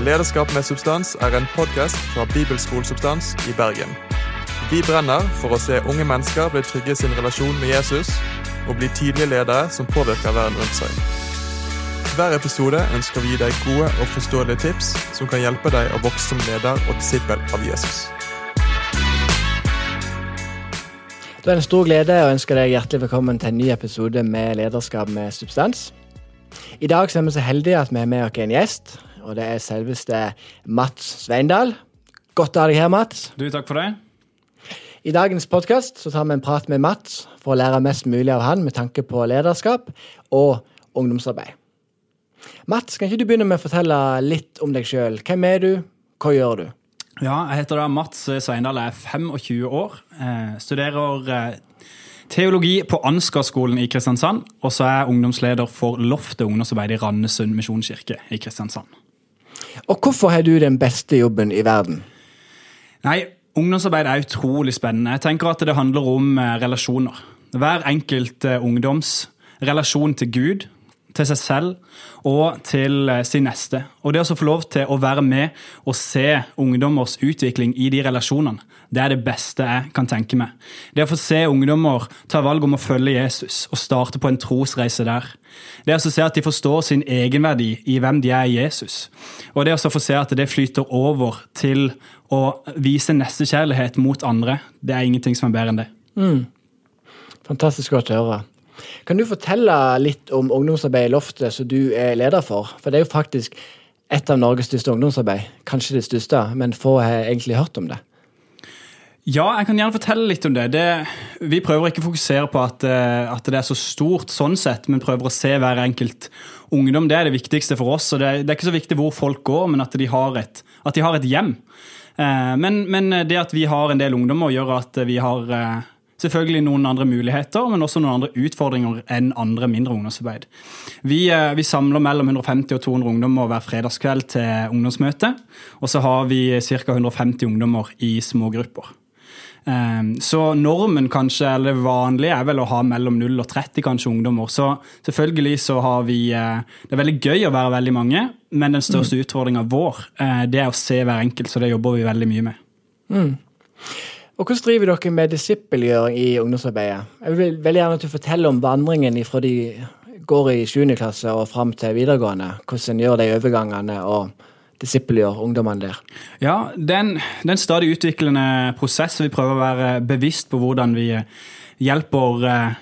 Lederskap med substans er en podkast fra Bibelskolesubstans i Bergen. Vi brenner for å se unge mennesker bli trygge i sin relasjon med Jesus, og bli tydelige ledere som påvirker verden rundt seg. Hver episode ønsker vi å gi deg gode og forståelige tips som kan hjelpe deg å vokse som leder og disippel av Jesus. Det er en stor glede å ønske deg hjertelig velkommen til en ny episode med Lederskap med substans. I dag er vi så heldige at vi er med oss en gjest, og det er selveste Mats Sveindal. Godt å ha deg her, Mats. Du, takk for det. I dagens podkast tar vi en prat med Mats for å lære mest mulig av han med tanke på lederskap og ungdomsarbeid. Mats, kan ikke du begynne med å fortelle litt om deg sjøl? Hvem er du? Hva gjør du? Ja, jeg heter da Mats Sveindal, jeg er 25 år. Eh, studerer eh, teologi på Ansgarskolen i Kristiansand. Og så er jeg ungdomsleder for Loftet ungdomsarbeid i Randesund misjonskirke i Kristiansand. Og hvorfor har du den beste jobben i verden? Nei, ungdomsarbeid er utrolig spennende. Jeg tenker at det handler om eh, relasjoner. Hver enkelt eh, ungdoms relasjon til Gud, til seg selv og til eh, sin neste. Og det å få lov til å være med og se ungdommers utvikling i de relasjonene, det er det beste jeg kan tenke meg. Det å få se ungdommer ta valg om å følge Jesus og starte på en trosreise der. Det å se at de forstår sin egenverdi i hvem de er i Jesus. Og det å få se at det flyter over til å vise nestekjærlighet mot andre, det er ingenting som er bedre enn det. Mm. Fantastisk godt å høre. Kan du fortelle litt om ungdomsarbeid i Loftet som du er leder for? For det er jo faktisk et av Norges største ungdomsarbeid. Kanskje det største, men få har egentlig hørt om det. Ja, jeg kan gjerne fortelle litt om det. det vi prøver ikke å fokusere på at, eh, at, det er så stort, sånn sett, men prøver å se hver enkelt ungdom. Det er det viktigste for oss. og Det, det er ikke så viktig hvor folk går, men at de har et, de har et hjem. Eh, men, men, det at vi har en del ungdommer, gjør at vi har eh, selvfølgelig noen andre muligheter, men også noen andre utfordringer enn andre mindre ungdomsarbeid. Vi, vi samler mellom 150 og 200 ungdommer hver fredagskveld til ungdomsmøte. Og så har vi ca. 150 ungdommer i smågrupper. Ehm, så normen kanskje, eller det vanlige er vel å ha mellom 0 og 30 kanskje ungdommer. Så selvfølgelig så har vi eh, Det er veldig gøy å være veldig mange, men den største mm. utfordringa vår eh, det er å se hver enkelt, så det jobber vi veldig mye med. Mm. Og Hvordan driver dere med disippelgjøring i ungdomsarbeidet? Jeg vil veldig gjerne at du forteller om vandringen fra de går i 7. klasse og fram til videregående. Hvordan en gjør de overgangene og disippelgjør ungdommene der. Ja, det er, en, stadig utviklende prosess. Vi prøver å være bevisst på hvordan vi hjelper uh,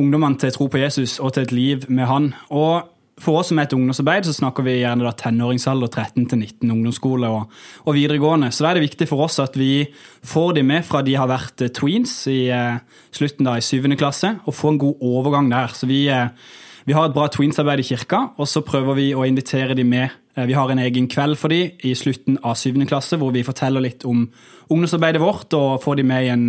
ungdommene til å tro på Jesus og til et liv med han. Og for oss som er et ungdomsarbeid, så snakker vi gjerne da tenåringsalder, 13 til 19, ungdomsskole og, og, videregående. Så da er det viktig for oss at vi får de med fra de har vært eh, tweens i eh, slutten da i 7. klasse, og får en god overgang der. Så vi, eh, vi har et bra tweens-arbeid i kirka, og så prøver vi å invitere de med. Eh, vi har en egen kveld for de i slutten av 7. klasse, hvor vi forteller litt om ungdomsarbeidet vårt, og får de med i en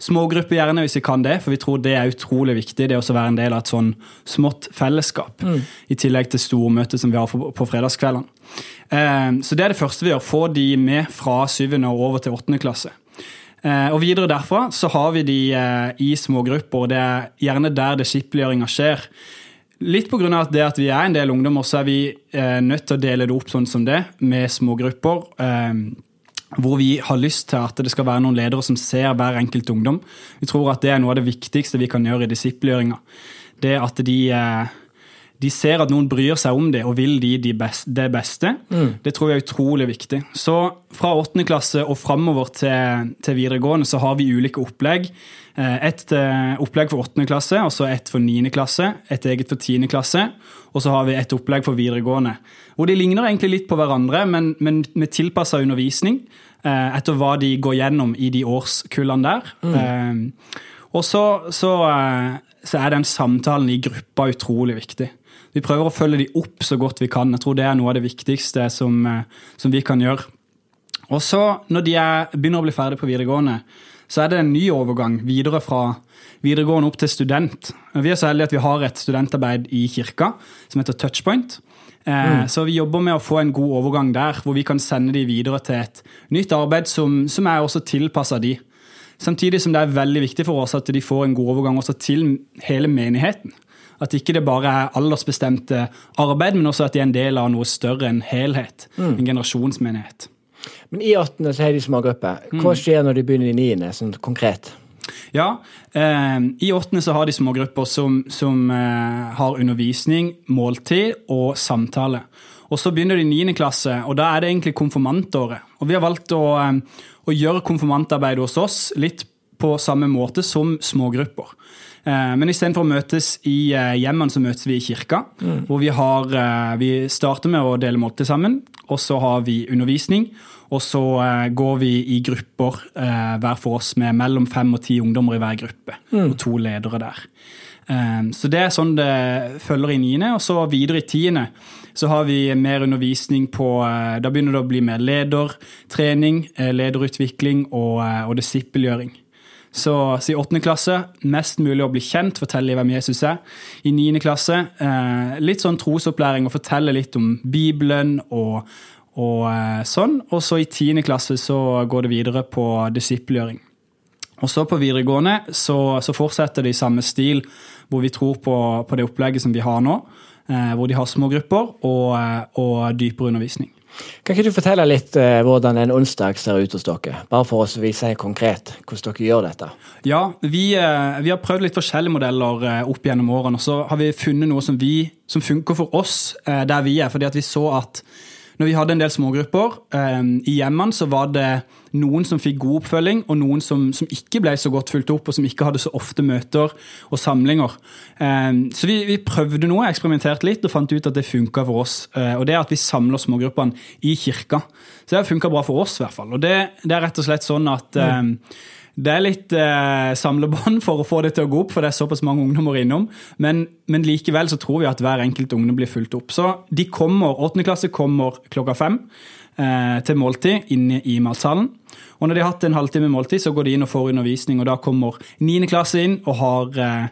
smågruppe, gjerne, hvis vi kan det, for vi tror det er utrolig viktig. Det å være en del av et sånn smått fellesskap. Mm. I tillegg til stormøtet som vi har på fredagskveldene. Eh, så det er det første vi gjør. Få de med fra syvende og over til åttende klasse. Eh, og videre derfra så har vi de eh, i smågrupper, og det er gjerne der disippelgjøringa skjer. Litt pga. det at vi er en del ungdommer, så er vi nødt til å dele det opp sånn som det, med smågrupper hvor vi har lyst til at det skal være noen ledere som ser hver enkelt ungdom. Vi tror at det er noe av det viktigste vi kan gjøre i disippelgjøringa. Det at de, eh, de, ser at noen bryr seg om det og vil de, de best, det beste. Mm. Det tror vi er utrolig viktig. Så fra åttende klasse og framover til, til, videregående så har vi ulike opplegg. Eh, et eh, opplegg for åttende klasse, og så et for niende klasse. Et eget for tiende klasse. Og så har vi et opplegg for videregående. Hvor de ligner egentlig litt på hverandre, men, men med tilpassa undervisning eh, etter hva de går gjennom i de årskullene der. Mm. Og så, så, så, er den samtalen i gruppa utrolig viktig. Vi prøver å følge de opp så godt vi kan. Jeg tror det er noe av det viktigste som, eh, som vi kan gjøre. Og så, når de er, begynner å bli ferdig på videregående, så er det en ny overgang videre fra videregående opp til student. Vi er så heldige at vi har et studentarbeid i kirka som heter Touchpoint. Eh, mm. Så vi jobber med å få en god overgang der, hvor vi kan sende de videre til et nytt arbeid som, som er også tilpassa de. Samtidig som det er veldig viktig for oss at de får en god overgang også til hele menigheten. At ikke det bare er aldersbestemte arbeid, men også at de er en del av noe større, en helhet. En generasjonsmenighet. Men i åttende så har de smågrupper. Hva skjer når de begynner i 9., sånn konkret? Ja, eh, I åttende så har de smågrupper som, som eh, har undervisning, måltid og samtale. Og Så begynner de i 9. klasse, og da er det egentlig konfirmantåret. Og Vi har valgt å, eh, å gjøre konfirmantarbeidet hos oss litt på samme måte som smågrupper. Eh, Men istedenfor å møtes i eh, hjemmene, så møtes vi i kirka. Hvor vi, har, vi starter med å dele måltid sammen, og så har vi undervisning. Og så går vi i grupper hver for oss med mellom fem og ti ungdommer i hver gruppe. Og to ledere der. Så det er sånn det følger i niende. Og så videre i tiende så har vi mer undervisning på eh, Da begynner det å bli mer ledertrening, eh, lederutvikling og, eh, og disippelgjøring. Så i åttende klasse mest mulig å bli kjent, fortelle hvem Jesus er. I niende klasse litt sånn trosopplæring og fortelle litt om Bibelen og, og sånn. Og så i tiende klasse så går det videre på disippelgjøring. Og så på videregående så, så fortsetter det i samme stil, hvor vi tror på, på det opplegget som vi har nå. Eh, hvor de har små grupper og, eh, og dypere undervisning. Kan ikke du fortelle litt eh, hvordan en onsdag ser ut hos dere? Bare for å vise konkret hvordan dere gjør dette. Ja, vi, eh, vi har prøvd litt forskjellige modeller eh, opp gjennom årene. og Så har vi funnet noe som, vi, som funker for oss eh, der vi er. fordi at vi så at når vi hadde en del smågrupper i hjemmene, så var det noen som fikk god oppfølging, og noen som, som ikke ble så godt fulgt opp, og som ikke hadde så ofte møter og samlinger. Eh, så vi, vi prøvde noe, eksperimenterte litt og fant ut at det funka for oss. Eh, og det er at vi samler smågruppene i kirka. Så det har funka bra for oss, i hvert fall. Og det, det er rett og slett sånn at eh, det er litt eh, samlebånd for å få det til å gå opp, for det er såpass mange ungdommer innom. Men, men likevel så tror vi at hver enkelt ungdom blir fulgt opp. Så de kommer, 8. klasse kommer klokka fem eh, til måltid inne i matsalen. Og når de har hatt en halvtime måltid, så går de inn og får undervisning. Og da kommer 9. klasse inn og har eh,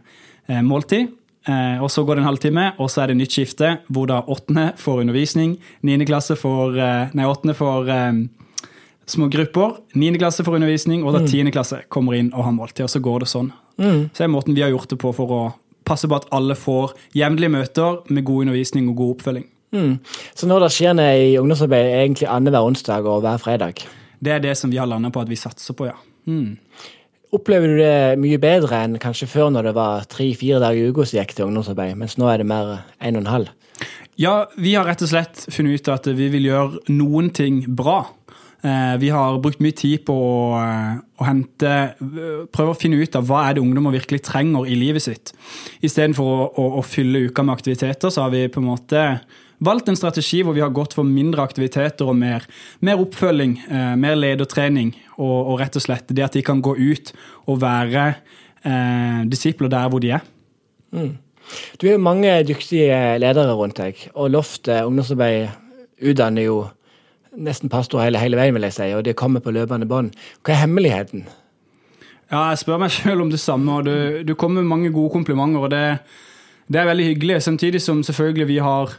eh, måltid. Eh, og Så går det en halvtime, og så er det nytt skifte, hvor da 8. får undervisning. 9. klasse får, eh, nei, 8. får små grupper. 9. klasse får undervisning, og da 10. klasse kommer inn og har måltid. Og så går det sånn. Så det er måten vi har gjort det på for å passe på at alle får jevnlige møter med god undervisning og god oppfølging. Mm. Så når det skjer noe i ungdomsarbeid, er egentlig annenhver onsdag og hver fredag. Det er det som vi har landa på at vi satser på, ja. Mm. Opplever du det mye bedre enn kanskje før når det var tre-fire dager i uka som gikk til ungdomsarbeid, mens nå er det mer en og en halv? Ja, vi har rett og slett funnet ut at vi vil gjøre noen ting bra. Eh, Vi har brukt mye tid på å, eh, å hente Prøve å finne ut av hva er det ungdommer virkelig trenger i livet sitt. Istedenfor å, å, å fylle uka med aktiviteter, så har vi på en måte valgt en strategi hvor vi har gått for mindre aktiviteter og mer, mer oppfølging, eh, mer ledertrening, og, og rett og slett det at de kan gå ut og være eh, disipler der hvor de er. Du er jo mange dyktige ledere rundt deg, og Loftet ungdomsarbeid utdanner jo nesten pastor hele, hele veien, vil jeg si, og det kommer på løpende bånd. Hva er hemmeligheten? Ja, jeg spør meg sjøl om det samme, og du, du kommer med mange gode komplimenter. og det, det er veldig hyggelig, samtidig som selvfølgelig vi har,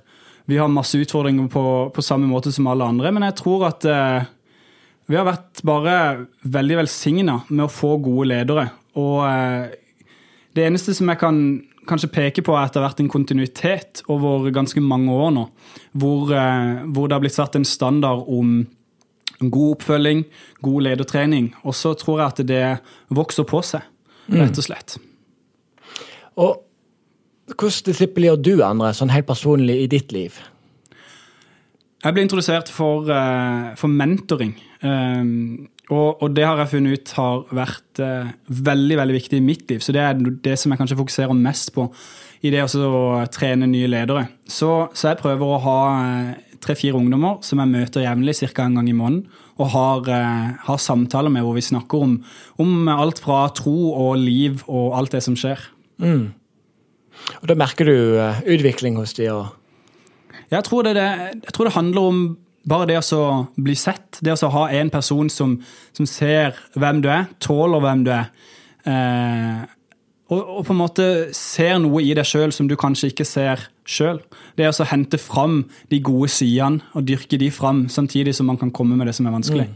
vi har masse utfordringer på, på samme måte som alle andre. Men jeg tror at eh, vi har vært bare veldig velsigna med å få gode ledere. Og eh, det eneste som jeg kan kanskje peke på, at det har vært en kontinuitet over ganske mange år nå. Hvor, eh, hvor det har blitt satt en standard om god oppfølging, god ledertrening. Og så tror jeg at det vokser på seg, rett og slett. Og hvordan disippelgjør du andre, sånn helt personlig i ditt liv? Jeg ble introdusert for, eh, for mentoring. Og, og det har jeg funnet ut har vært eh, veldig veldig viktig i mitt liv. Så det er det som jeg kanskje fokuserer mest på i det også å trene nye ledere. Så, så jeg prøver å ha eh, tre-fire ungdommer som jeg møter jevnlig, ca. en gang i måneden. Og har, eh, har samtaler med hvor vi snakker om, om alt fra tro og liv og alt det som skjer. Og Da merker du eh, utvikling hos de, og Jeg tror det, det, jeg tror det handler om bare det å bli sett. Det å ha en person som, som ser hvem du er, tåler hvem du er. Eh, og, og på en måte ser noe i deg sjøl som du kanskje ikke ser sjøl. Det å hente fram de gode sidene og dyrke de fram, samtidig som man kan komme med det som er vanskelig.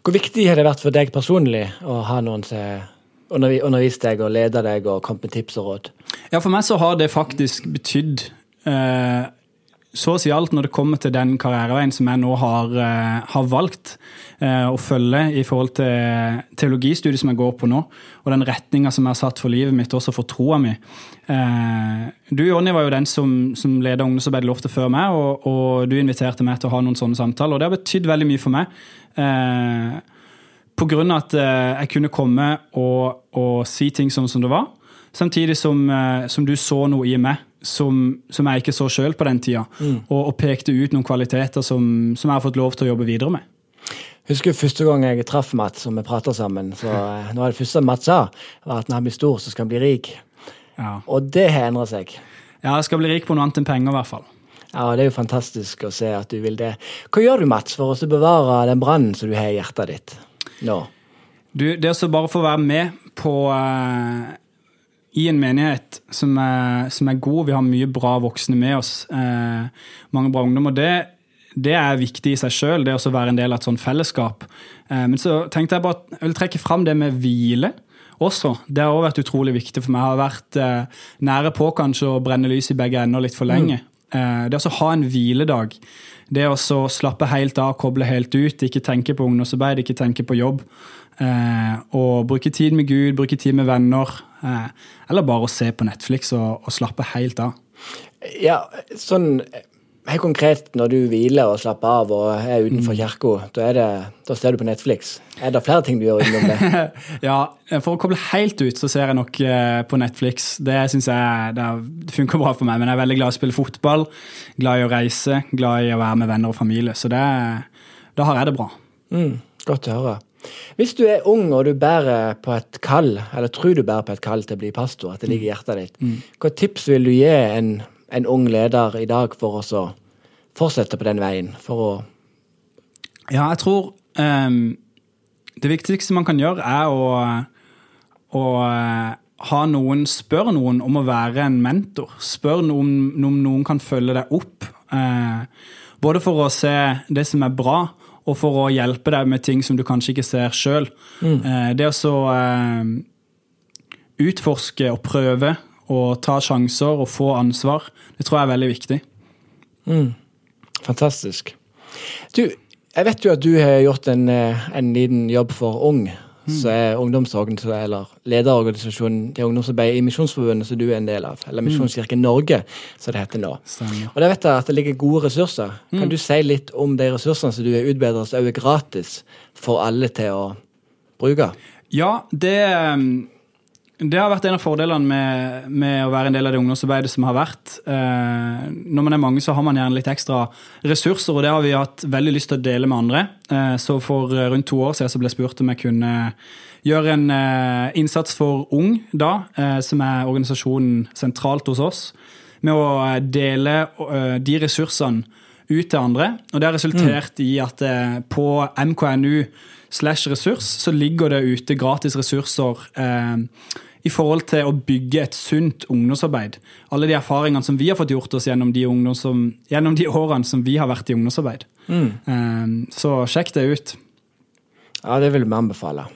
Hvor viktig har det vært for deg personlig å ha noen som undervi- undervist deg og leda deg og kommet med tips og råd? Ja, for meg så har det faktisk betydd eh, så å si alt når det kommer til den karriereveien som jeg nå har, eh, har valgt eh, å følge i forhold til teologistudiet som jeg går på nå, og den retninga som jeg har satt for livet mitt, også for troa mi. Eh, du, Jonny, var jo den som, som leda ungdomsarbeidet Loftet før meg, og, og du inviterte meg til å ha noen sånne samtaler, og det har betydd veldig mye for meg. Eh, på grunn av at eh, jeg kunne komme og, og si ting sånn som det var. Samtidig som, eh, som du så noe i meg som, som jeg ikke så sjøl på den tida. Og, og pekte ut noen kvaliteter som, som jeg har fått lov til å jobbe videre med. Husker du første gang jeg traff Mats og vi prata sammen. så eh, Noe av det første Mats sa, var at når han blir stor, så skal han bli rik. Ja. Og det har endra seg. ja, jeg skal bli rik på noe annet enn penger, i hvert fall. Ja, Det er jo fantastisk å se at du vil det. Hva gjør du, Mats, for å bevare den brannen som du har i hjertet ditt nå? Du, det å bare få være med på eh, i en menighet som er, som er god, vi har mye bra voksne med oss, eh, mange bra ungdommer, det, det er viktig i seg sjøl, det å være en del av et sånt fellesskap. Eh, men så tenkte jeg bare jeg vil trekke fram det med hvile også. Det har også vært utrolig viktig for meg. Jeg har vært eh, nære på kanskje å brenne lys i begge ender litt for lenge. Eh, det å ha en hviledag, det å slappe helt av, koble helt ut, ikke tenke på ungdomsarbeid, ikke tenke på jobb. Eh, og bruke tid med Gud, bruke tid med venner. Eh, eller bare å se på Netflix og, og slappe helt av. Ja, sånn helt konkret når du hviler og slapper av og er utenfor kirka, da, da ser du på Netflix. Er det flere ting du gjør utenom det? ja, For å koble helt ut, så ser jeg nok eh, på Netflix. Det syns jeg det funker bra for meg. Men jeg er veldig glad i å spille fotball, glad i å reise, glad i å være med venner og familie. Så det, da har jeg det bra. Mm, godt å høre. Hvis du er ung og du bærer på et kall, eller tror du bærer på et kall til å bli pastor, at det ligger i hjertet ditt, hva tips vil du gi en, en ung leder i dag for å fortsette på den veien? For å Ja, jeg tror um, det viktigste man kan gjøre, er å, å eh, ha noen Spørre noen om å være en mentor. Spør noen om noen kan følge deg opp. eh, både for å se det som er bra, og for å hjelpe deg med ting som du kanskje ikke ser sjøl. det å så eh, utforske og prøve og ta sjanser og få ansvar, det tror jeg er veldig viktig. Fantastisk. Du, jeg vet jo at du har gjort en, eh, en liten jobb for Ung, som er ungdomsorganisasjon, eller lederorganisasjonen til ungdomsarbeidet i Misjonsforbundet, som du er en del av. Eller Misjonskirken Norge, som det heter nå. Stemmer. Og der vet jeg at det ligger gode ressurser. Kan du si litt om de ressursene som du er utbedret, som er gratis for alle til å bruke? Ja, det, det har vært en av fordelene med, med å være en del av det ungdomsarbeidet som har vært. Eh, når man er mange, så har man gjerne litt ekstra ressurser, og det har vi hatt veldig lyst til å dele med andre. Eh, så for rundt to år siden så ble jeg spurt om jeg kunne gjøre en eh, innsats for Ung, da, eh, som er organisasjonen sentralt hos oss, med å eh, dele eh, de ressursene ut til andre. Og det har resultert i at eh, på MKNU slash ressurs så ligger det ute gratis ressurser eh, i forhold til å bygge et sunt ungdomsarbeid. Alle de erfaringene som vi har fått gjort oss gjennom de, som, gjennom de årene som vi har vært i ungdomsarbeid. Eh, så sjekk det ut. Ja, det vil vi anbefale.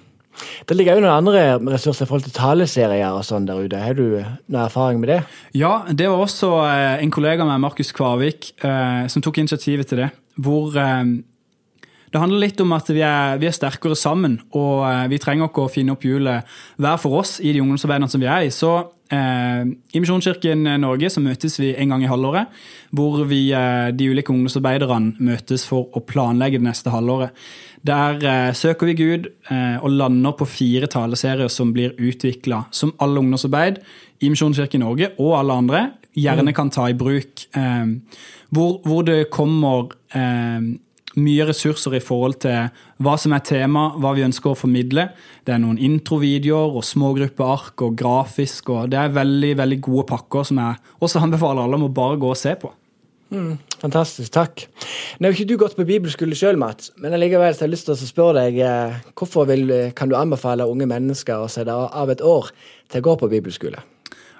Det ligger jo noen andre ressurser i forhold til taleserier og sånn der ute. Har du noe erfaring med det? Ja, det var også eh, en kollega med Markus Kvarvik eh, som tok initiativet til det. Hvor eh, det handler litt om at vi er, vi er sterkere sammen, og vi trenger ikke å finne opp hjulet hver for oss i de ungdomsarbeidene som vi er i. Så i Misjonskirken Norge så møtes vi en gang i halvåret, hvor vi, eh, de ulike ungdomsarbeiderne møtes for å planlegge det neste halvåret. Der eh, søker vi Gud eh, og lander på fire taleserier som blir utvikla som alle ungdomsarbeid i Misjonskirken Norge og alle andre gjerne kan ta i bruk. Eh, hvor, hvor det kommer eh, mye ressurser i forhold til hva som er tema, hva vi ønsker å formidle. Det er noen introvideoer og smågruppeark og grafisk. og Det er veldig veldig gode pakker som jeg også anbefaler alle om å bare gå og se på. Fantastisk, takk. Nå har ikke du gått på bibelskole sjøl, Mats, men allikevel har jeg lyst til å spørre deg eh, hvorfor vil, kan du anbefale unge mennesker å sette av et år til å gå på bibelskole?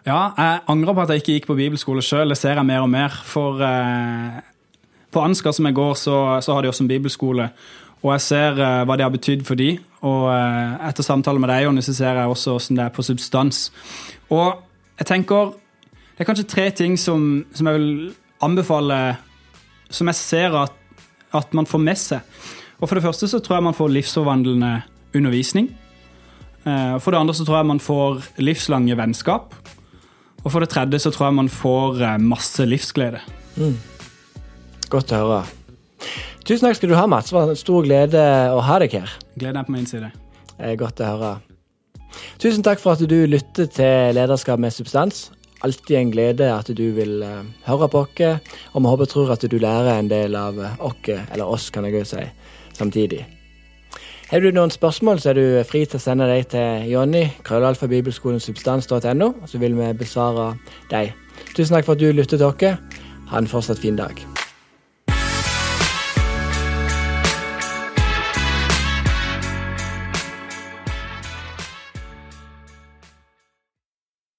Ja, jeg angrer på at jeg ikke gikk på bibelskole sjøl. Det ser jeg mer og mer. For eh, på Ansgar som jeg går, så, så har de også en bibelskole. Og jeg ser uh, hva det har betydd for de, Og uh, etter samtale med deg, Jonny, så ser jeg også hvordan det er på substans. Og jeg tenker Det er kanskje tre ting som, som jeg vil anbefale, som jeg ser at, at man får med seg. Og For det første så tror jeg man får livsforvandlende undervisning. Eh, For det andre så tror jeg man får livslange vennskap. Og for det tredje så tror jeg man får masse livsglede. Godt å høre. Tusen takk skal du ha, Mats. Det var en stor glede å ha deg her. Gleden er på min side. Er godt å høre. Tusen takk for at du lytter til Lederskap med substans. Alltid en glede at du vil eh, høre på oss, og vi håper og tror at du lærer en del av oss, eller oss, kan jeg jo si, samtidig. Har du noen spørsmål, så er du fri til å sende dem til Jonny, krøllalfabibelskolensubstans.no, så vil vi besvare dem. Tusen takk for at du lyttet til oss. Ha en fortsatt fin dag.